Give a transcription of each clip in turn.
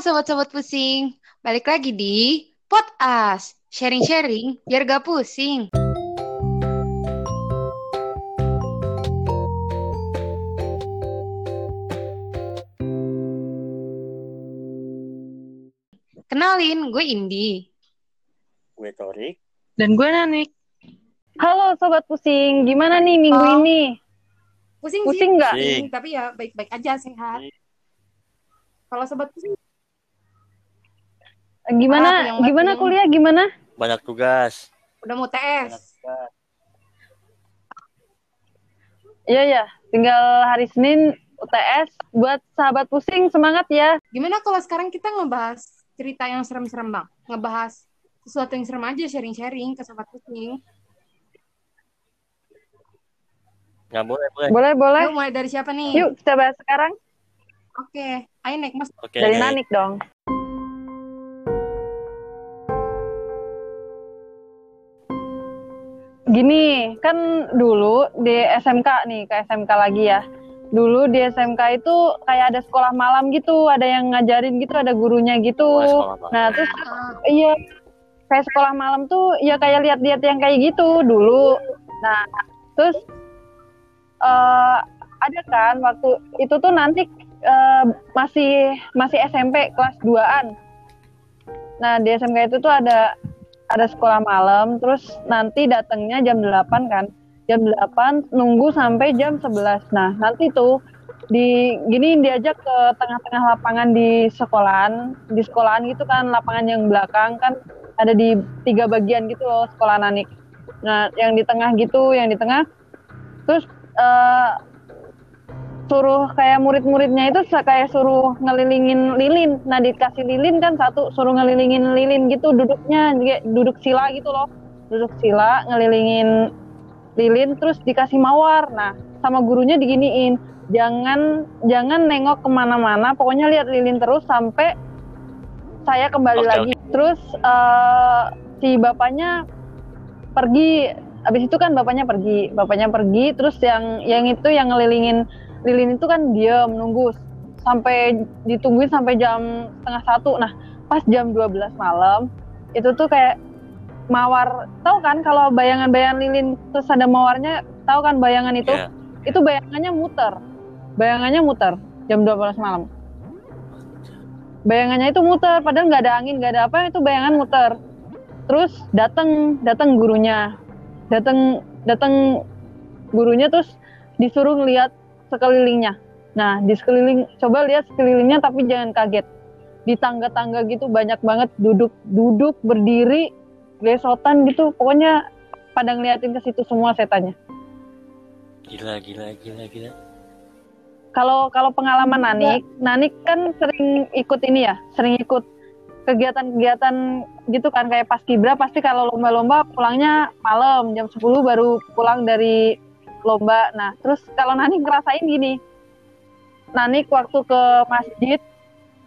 sobat-sobat pusing, balik lagi di Potas, sharing-sharing biar gak pusing. Kenalin, gue Indi. Gue Torik. Dan gue Nanik. Halo sobat pusing, gimana nih minggu Oh. ini? Pusing, Pusing sih, pusing, tapi ya baik-baik aja, sehat. Kalau sobat pusing, Gimana Ah, gimana batin. kuliah gimana? Banyak tugas. udah mau Banyak TS. tugas. Iya ya, tinggal hari Senin UTS buat sahabat pusing semangat ya. Gimana kalau sekarang kita ngebahas cerita yang serem-serem, Bang? Ngebahas sesuatu yang serem aja, sharing-sharing ke sobat pusing. Nggak boleh, boleh. Boleh boleh. Yuk, mulai dari siapa nih? Yuk kita bahas sekarang Oke, ayo naik mas. Oke, dari. Nanik dong. Gini, kan dulu di SMK nih, ke SMK lagi ya. Dulu di SMK itu kayak ada sekolah malam gitu, ada yang ngajarin gitu, ada gurunya gitu. Oh. Nah, terus Ah, Iya, kayak sekolah malam tuh ya kayak lihat-lihat yang kayak gitu dulu. Nah, terus eh ada kan waktu itu tuh nanti eh, masih masih SMP kelas 2-an. Nah, di SMK itu tuh ada ada sekolah malam, terus nanti datangnya jam 8 kan. Jam 8 nunggu sampai jam 11. Nah, nanti tuh di gini diajak ke tengah-tengah lapangan di sekolahan di sekolahan gitu kan lapangan yang belakang kan ada di tiga bagian gitu loh sekolah nanik nah yang di tengah gitu yang di tengah terus eh, suruh kayak murid-muridnya itu kayak suruh ngelilingin lilin. Nah dikasih lilin kan satu suruh ngelilingin lilin gitu duduknya duduk sila gitu loh. Duduk sila ngelilingin lilin terus dikasih mawar. Nah sama gurunya diginiin jangan jangan nengok ke mana-mana pokoknya lihat lilin terus sampai saya kembali Oke, lagi. terus eh, si bapaknya pergi. Habis itu kan bapaknya pergi bapaknya pergi terus yang yang itu yang ngelilingin lilin itu kan diam nunggu sampai ditungguin sampai jam setengah satu. Nah pas jam 12 malam itu tuh kayak mawar. Tahu kan kalau bayangan-bayangan lilin terus ada mawarnya tahu kan bayangan itu? Iya. itu bayangannya muter. Bayangannya muter jam 12 malam. Bayangannya itu muter padahal nggak ada angin nggak ada apa itu bayangan muter. Terus datang datang gurunya. Datang datang gurunya terus disuruh ngeliat sekelilingnya. Nah di sekeliling coba lihat sekelilingnya tapi jangan kaget. Di tangga-tangga gitu banyak banget duduk duduk berdiri lesotan gitu. Pokoknya pada ngeliatin ke situ semua setannya. Gila, gila, gila, gila. kalau kalau pengalaman Nanik, Nanik kan sering ikut ini ya, sering ikut kegiatan-kegiatan gitu kan kayak pas kibra pasti kalau lomba-lomba pulangnya malam jam 10 baru pulang dari lomba. Nah, terus kalau Nanik ngerasain gini. Nanik waktu ke masjid,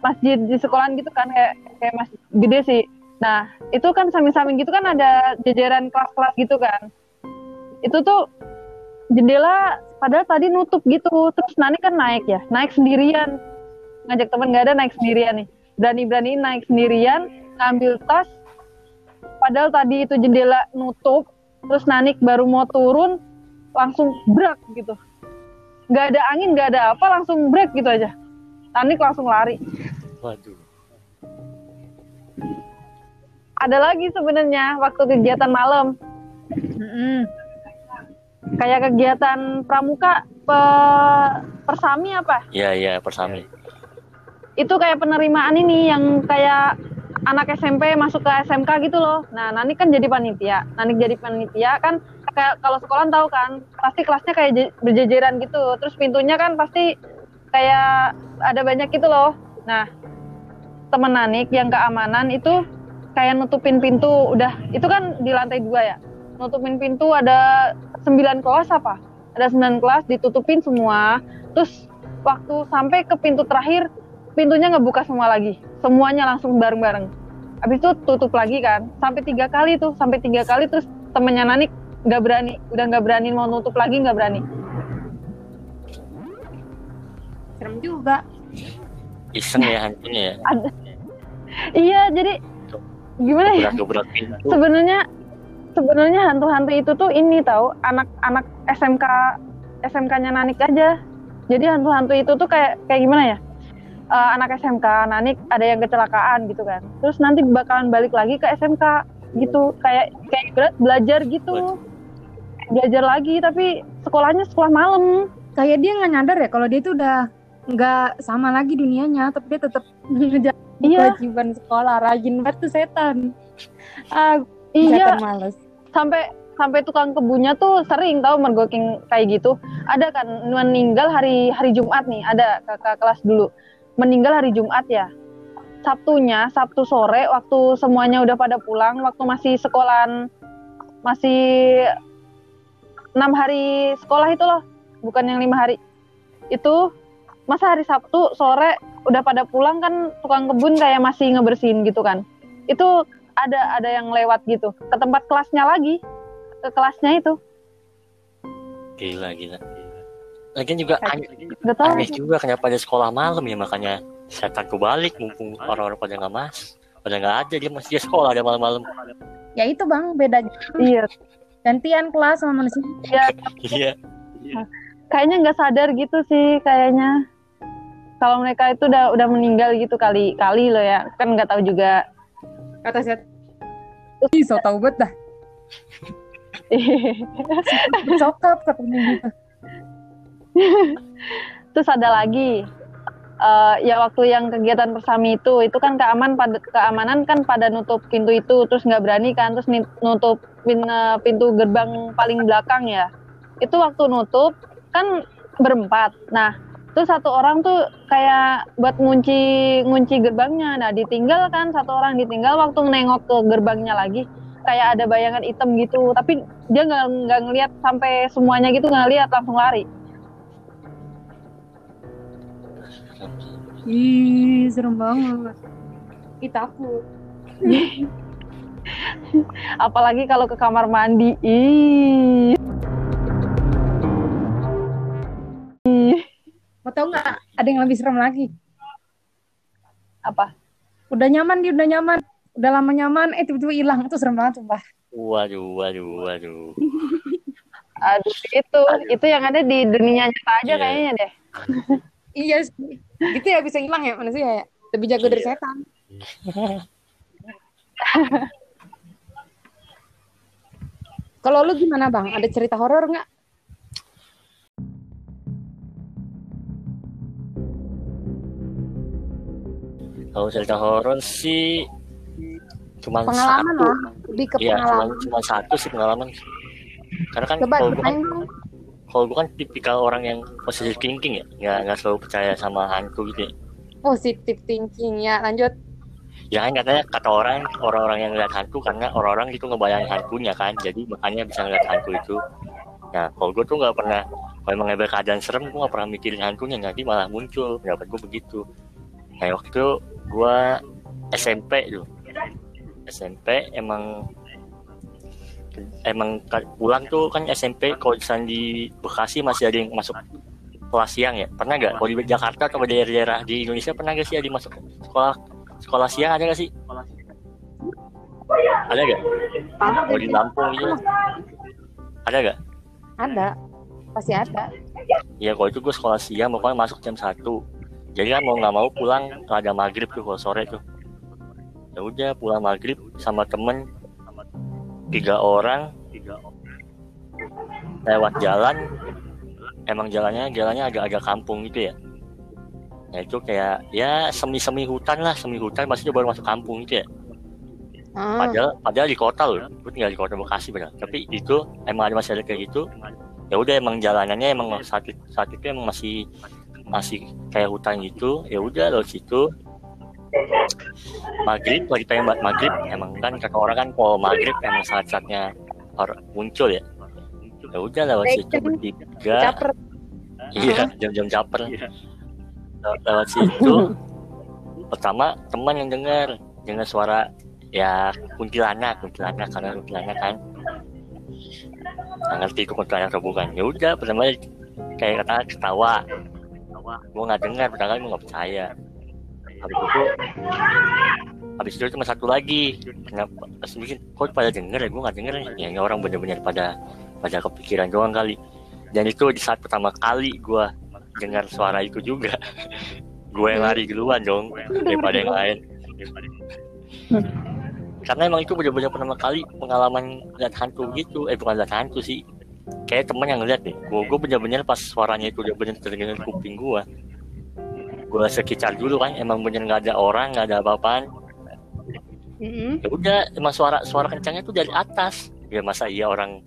masjid di sekolahan gitu kan kayak kayak masjid gede sih. Nah, itu kan samping-samping gitu kan ada jajaran kelas-kelas gitu kan. Itu tuh jendela padahal tadi nutup gitu terus Nani kan naik ya naik sendirian ngajak temen nggak ada naik sendirian nih berani-berani naik sendirian ngambil tas padahal tadi itu jendela nutup terus Nanik baru mau turun langsung brak gitu. Nggak ada angin nggak ada apa langsung break gitu aja. Nanik langsung lari. Waduh. ada lagi sebenarnya waktu kegiatan malam. Kayak kegiatan pramuka pe- persami apa? Iya, iya, persami. itu kayak penerimaan ini yang kayak anak SMP masuk ke SMK gitu loh. Nah, Nanik kan jadi panitia. Nanik jadi panitia kan kayak kalau sekolah tahu kan, pasti kelasnya kayak je- berjejeran gitu. Terus pintunya kan pasti kayak ada banyak gitu loh. Nah, temen Nanik yang keamanan itu kayak nutupin pintu udah itu kan di lantai dua ya. Nutupin pintu ada 9 kelas apa? Ada 9 kelas ditutupin semua. Terus waktu sampai ke pintu terakhir pintunya ngebuka semua lagi. Semuanya langsung bareng-bareng. Habis itu tutup lagi kan. Sampai tiga kali tuh sampai tiga kali terus temennya Nanik nggak berani. Udah nggak berani mau nutup lagi nggak berani. Serem juga. Iseng ya hantunya ya. ada iya jadi gimana ya? Sebenarnya sebenarnya hantu-hantu itu tuh ini tahu anak-anak SMK SMK-nya Nanik aja. Jadi hantu-hantu itu tuh kayak kayak gimana ya Eh, anak SMK Nanik ada yang kecelakaan gitu kan. Terus nanti bakalan balik lagi ke SMK gitu. Kayak kayak belajar gitu. Belajar lagi tapi sekolahnya sekolah malam. Kayak dia nggak nyadar ya kalau dia tuh udah nggak sama lagi dunianya, tapi dia tetap ngejar iya. kewajiban sekolah. Rajin banget tuh setan. Ah, iya. setan males. sampai sampai tukang kebunnya tuh sering tahu mergoking kayak gitu. Ada kan meninggal hari hari Jumat nih. Ada kakak kelas dulu meninggal hari Jumat ya. Sabtunya Sabtu sore waktu semuanya udah pada pulang waktu masih sekolahan masih enam hari sekolah itu loh bukan yang lima hari. Itu masa hari Sabtu sore udah pada pulang kan tukang kebun kayak masih ngebersihin gitu kan. Itu ada ada yang lewat gitu ke tempat kelasnya lagi ke kelasnya itu. Gila, gila. Lagian juga aneh, tahu. aneh juga kenapa ada sekolah malam ya makanya setan balik mumpung orang-orang pada nggak mas pada nggak ada dia masih dia sekolah ada malam-malam. Ya itu bang, beda iya. Gantian kelas sama manusia. iya. Iya. Kayaknya nggak sadar gitu sih kayaknya. Kalau mereka itu udah udah meninggal gitu kali kali loh ya. Kan nggak tahu juga. Kata saya, Ih, so tau banget dah. Sokap katanya gitu. terus ada lagi eh, ya waktu yang kegiatan bersami itu itu kan keaman pada keamanan kan pada nutup pintu itu terus nggak berani kan terus nutup pin- eh, pintu gerbang paling belakang ya. Itu waktu nutup kan berempat. Nah terus satu orang tuh kayak buat ngunci ngunci gerbangnya. Nah ditinggal kan satu orang ditinggal waktu nengok ke gerbangnya lagi kayak ada bayangan hitam gitu. Tapi dia nggak nggak ngelihat sampai semuanya gitu nggak lihat langsung lari Ih, serem banget. Ih, takut. apalagi kalau ke kamar mandi ih Mau tau nggak? Ada yang lebih serem lagi. apa Udah nyaman dia, udah nyaman. Udah lama nyaman, eh tiba-tiba hilang. Itu serem banget, sumpah. waduh waduh waduh aduh itu itu yang ada di dunia nyata aja Iya. kayaknya deh Iya sih. Gitu ya bisa hilang ya manusia ya. Lebih jago dari Iya. setan. Kalau lu gimana bang? Ada cerita horor nggak? kalau cerita horor sih cuma Pengalaman satu lah. Lebih ke iya cuma pengalaman. cuma satu sih pengalaman karena kan Coba kalau gue. Kalau gue kan tipikal orang yang positive thinking ya nggak nggak selalu percaya sama hantu gitu ya. Positive thinking ya. Lanjut. ya kan katanya kata orang orang-orang yang lihat hantu karena orang-orang itu ngebayangin hantunya kan jadi makanya bisa ngeliat hantu itu nah kalau gue tuh nggak pernah kalau emang ada keadaan serem gue nggak pernah mikirin hantunya nanti malah muncul pendapat gue begitu kayak waktu itu gue SMP tuh SMP emang emang pulang tuh kan SMP kalau di Bekasi masih ada yang masuk kelas siang ya? Pernah nggak? Kalau di Jakarta atau di daerah-daerah di Indonesia pernah nggak sih ada masuk sekolah sekolah siang ada nggak sih? Ada nggak? Kalau di Lampung gitu. Ada nggak? Ada. Pasti ada. ya kalau itu gue sekolah siang pokoknya masuk jam satu. Jadi kan mau nggak mau pulang ada maghrib tuh kalau sore tuh. Ya udah pulang maghrib sama temen tiga orang. Lewat jalan. Emang jalannya jalannya agak-agak kampung gitu ya. Ya itu kayak ya semi-semi hutan lah semi hutan maksudnya baru masuk kampung gitu ya. Ah, padahal padahal di kota loh gue tinggal di kota Bekasi benar tapi itu emang ada masih ada kayak gitu. Ya udah emang jalanannya emang saat saat itu emang masih masih kayak hutan gitu. Ya udah lewat situ maghrib lagi pengen buat maghrib. Emang kan kata orang kan kalau maghrib emang saat saatnya muncul ya. Ya udah lewat situ bertiga iya jam-jam caper. Lewat, lewat situ pertama teman yang dengar dengar suara ya kuntilanak kuntilanak karena kuntilanak kan. Nggak ngerti itu kuntilanak atau bukan ya udah pertama kayak kata ketawa. Gue nggak dengar pertama gue nggak percaya habis itu habis itu cuma satu lagi. Kenapa bikin kok pada denger ya? Gue nggak denger ya ini orang bener-bener pada pada kepikiran doang kali. Dan itu di saat pertama kali gue dengar suara itu juga. Gue yang lari duluan dong daripada yang lain. Karena emang itu bener-bener pertama kali pengalaman lihat hantu gitu. Eh bukan lihat hantu sih. Kayak temen yang ngeliat nih. Gue gue bener-bener pas suaranya itu udah bener terdengar kuping gue gue sekitar dulu kan emang bener nggak ada orang nggak ada apa-apaan. Mm-mm. ya udah emang suara suara kencangnya tuh dari atas. Ya masa iya orang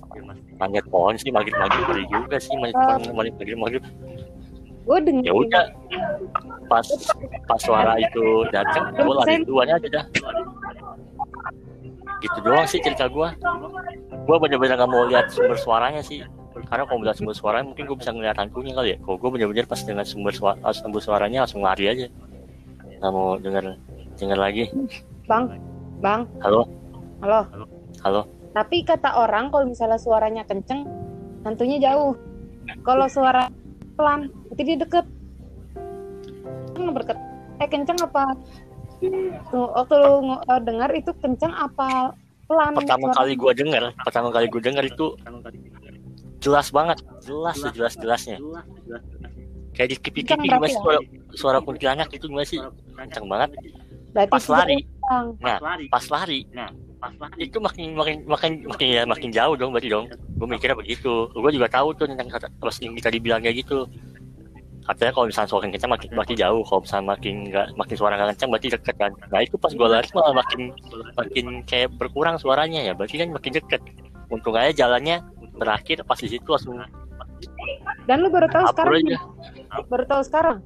manjat pohon sih maghrib maghrib ngeri juga sih pohon maghrib maghrib maghrib gue ya udah pas pas suara itu datang gue lari duluan aja dah. Gitu doang sih cerita gue gue bener-bener gak mau lihat sumber suaranya sih karena kalau melihat sumber suaranya mungkin gue bisa ngeliat hantunya kali ya. Kalau gue bener-bener pas dengan sumber suara sumber suaranya langsung lari aja. Nggak mau denger denger lagi. Bang bang. Halo? Halo. Halo? Tapi kata orang kalau misalnya suaranya kenceng hantunya jauh. Kalau suara pelan berarti dia deket. Nggak berket eh kenceng apa? Tuh, waktu lu eh, dengar itu kenceng apa pelan? Pertama suara- kali gue denger pertama kali gue denger itu jelas banget. Jelas sejelas jelasnya. Kayak di kipi kipi berarti gimana sih suara, suara kuntilanak itu gimana sih? Kencang banget. Berarti pas lari. nah pas lari. nah pas lari. Itu makin makin makin makin ya makin jauh dong berarti dong. Gue mikirnya begitu. Gue juga tahu tuh tentang kata terus yang tadi bilang kayak gitu. Katanya kalau misalnya suara kencang makin makin jauh. Kalau misalnya makin nggak makin suara nggak kencang berarti deket kan. Nah itu pas gue lari malah makin makin kayak berkurang suaranya ya. Berarti kan makin deket. Untung aja jalannya berakhir pas di situ langsung dan lu baru tahu sekarang aja. Baru tahu sekarang?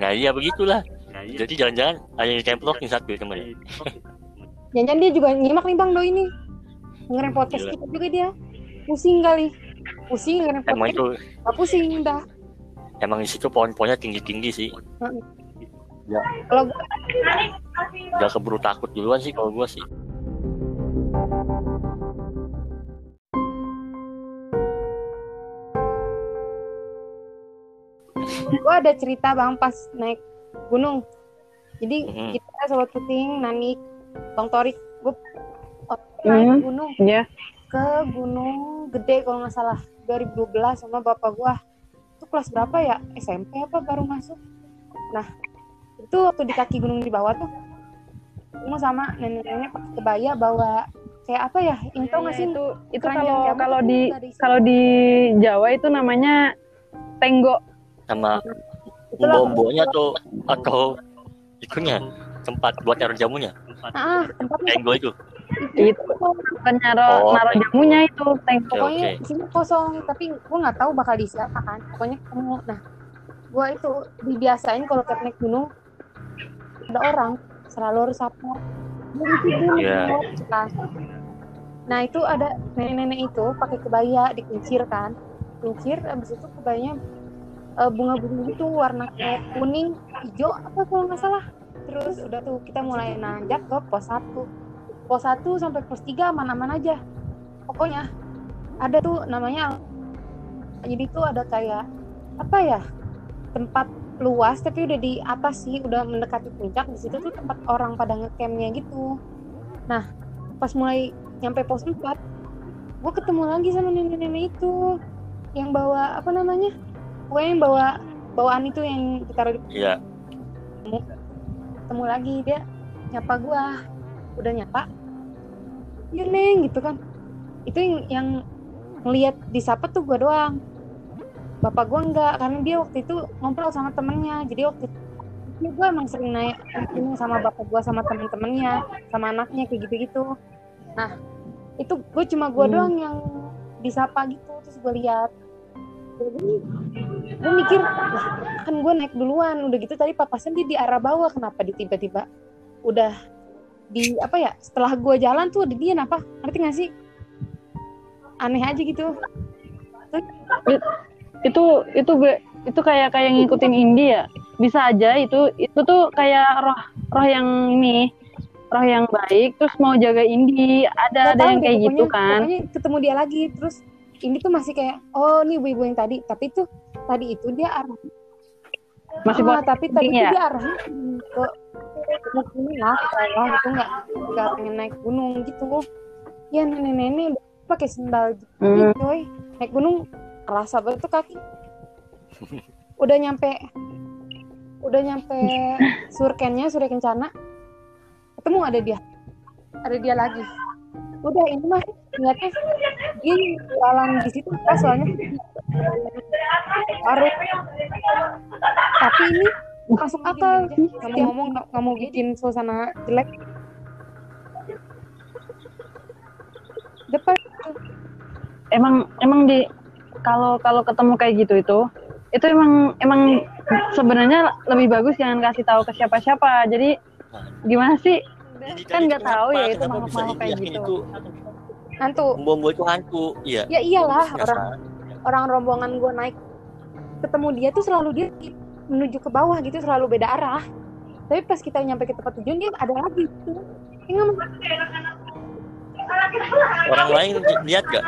Nah iya begitulah. Jadi jangan-jangan hanya ditemplokin satu ya teman jangan dia juga nyimak nih bang doi ini. Dengerin podcast Gila. kita juga dia. Pusing kali. Pusing dengerin emang podcast itu Nggak pusing dah emang di situ pohon-pohonnya tinggi-tinggi sih. Kalau gua udah keburu takut duluan sih kalau gua sih gue ada cerita bang pas naik gunung jadi Mhm. kita sobat puting nanik bang torik gue naik Hmm. gunung Iya. ke gunung gede kalau nggak salah 2012 sama bapak gua itu kelas berapa ya SMP apa baru masuk nah itu waktu di kaki gunung di bawah tuh mau sama nenek-nenek pakai kebaya bawa kayak apa ya ini tau nggak sih itu itu kalau kalau di kalau di Jawa itu namanya tenggo. Sama bombonya atau atau itunya tempat buat naruh jamunya. Ah tempatnya tenggo itu. Itu. Bukan naro Oh, naro tenggo. jamunya itu tenggo. Oke, pokoknya di sini kosong tapi gua nggak tahu bakal diisi apa kan. Pokoknya ketemu. Nah gua itu dibiasain kalau tiap naik gunung ada orang selalu harus di situ, Iya. nah itu ada nenek-nenek itu pakai kebaya dikincir kan. Kincir abis itu kebayanya eh, bunga-bunga itu warna kuning hijau apa kalau nggak salah. Terus udah tuh kita mulai nanjak ke pos 1 pos 1 sampai pos 3 aman-aman aja. Pokoknya ada tuh namanya jadi tuh ada kayak apa ya tempat luas tapi udah di atas sih udah mendekati puncak. Di situ tuh tempat orang pada ngecampnya gitu. Nah pas mulai nyampe pos 4 gue ketemu lagi sama nenek-nenek itu yang bawa apa namanya gue yang bawa bawaan itu yang ditaruh di iya. Ketemu. Lagi dia nyapa gua. Udah nyapa. Iya neng gitu kan. Itu yang, yang ngelihat disapa tuh gua doang. Bapak gua enggak karena dia waktu itu ngobrol sama temennya. Jadi waktu itu gua emang sering naik ini sama bapak gua sama temen-temennya sama anaknya kayak gitu-gitu. Nah itu gue cuma gua Hmm. doang yang disapa gitu. Terus gue lihat gue mikir "Lah, kan gue naik duluan udah gitu tadi papasan dia di arah bawah kenapa dia tiba-tiba udah di apa ya setelah gue jalan tuh ada dia apa ngerti gak sih? Aneh aja gitu. Itu itu gue itu kayak kayak ngikutin India. Bisa aja itu itu tuh kayak roh roh yang ini roh yang baik terus mau jaga Indi. Gak ada ada tahu yang deh, kayak gitu pokoknya- kan? pokoknya ketemu dia lagi terus ini tuh masih kayak oh ini ibu-ibu yang tadi. Tapi tuh tadi itu dia arah masih buat tapi tadi tuh ya? dia arahnya ke gunung lah lah gitu nggak nggak pengen naik gunung gitu. Ya nenek-nenek pakai sendal gitu Hmm. coy. Naik gunung kerasa banget tuh kaki. Udah nyampe udah nyampe surkennya surya kencana ketemu ada dia. Ada dia lagi. Udah ini mah ternyata dia jalan di situ pas soalnya. Baru tapi ini masuk akal kamu ngomong mau bikin suasana jelek. Depan. Emang emang di kalau kalau ketemu kayak gitu itu itu emang emang sebenarnya lebih bagus jangan kasih tahu ke siapa-siapa. Jadi gimana sih? Kan nggak tahu ya itu makhluk-makhluk kayak gitu hantu. Bom itu hantu, iya. ya iyalah Ya, orang orang rombongan gue naik. Ketemu dia tuh selalu dia menuju ke bawah gitu selalu beda arah. Tapi pas kita nyampe ke tempat tujuan dia ada lagi. Gitu mau Orang lain lihat gak?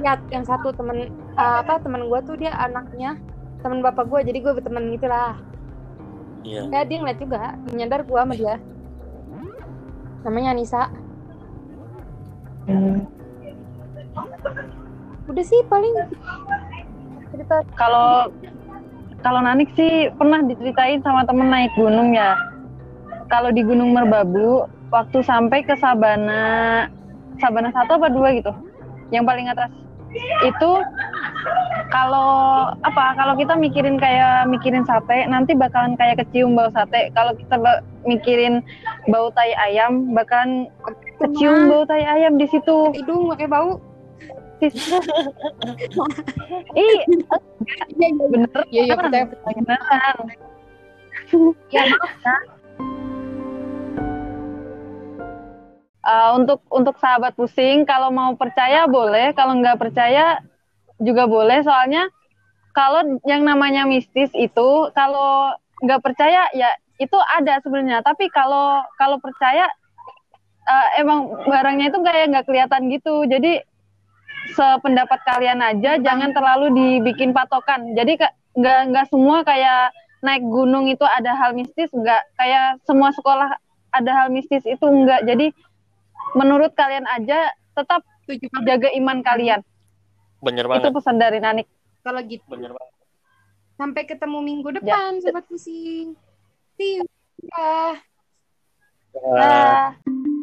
lihat yang satu temen uh, apa teman gue tuh dia anaknya teman bapak gue jadi gue berteman gitu lah. Iya. ya dia ngeliat juga nyadar gue sama dia. Namanya Anissa Hmm. udah sih paling cerita kalau kalau Nanik sih pernah diceritain sama temen naik gunung ya kalau di Gunung Merbabu waktu sampai ke Sabana Sabana satu apa dua gitu yang paling atas itu kalau apa kalau kita mikirin kayak mikirin sate nanti bakalan kayak kecium bau sate kalau kita mikirin bau tai ayam bakalan kecium bau tai ayam di situ. Hidung pakai bau. Ih iya iya bener. Iya iya percaya beneran. Ya Uh, untuk untuk sahabat pusing kalau mau percaya boleh kalau nggak percaya juga boleh. Soalnya kalau yang namanya mistis itu kalau nggak percaya ya itu ada sebenarnya. Tapi kalau kalau percaya emang barangnya itu kayak nggak kelihatan gitu. Jadi sependapat kalian aja jangan terlalu dibikin patokan. Jadi nggak nggak semua kayak naik gunung itu ada hal mistis nggak. Kayak semua sekolah ada hal mistis itu enggak jadi menurut kalian aja tetap jaga iman kalian. Bener itu banget. pesan dari Nanik. Kalau gitu. Bener banget. sampai ketemu minggu depan sobat pusing. See you. Dah. Ah. Dah.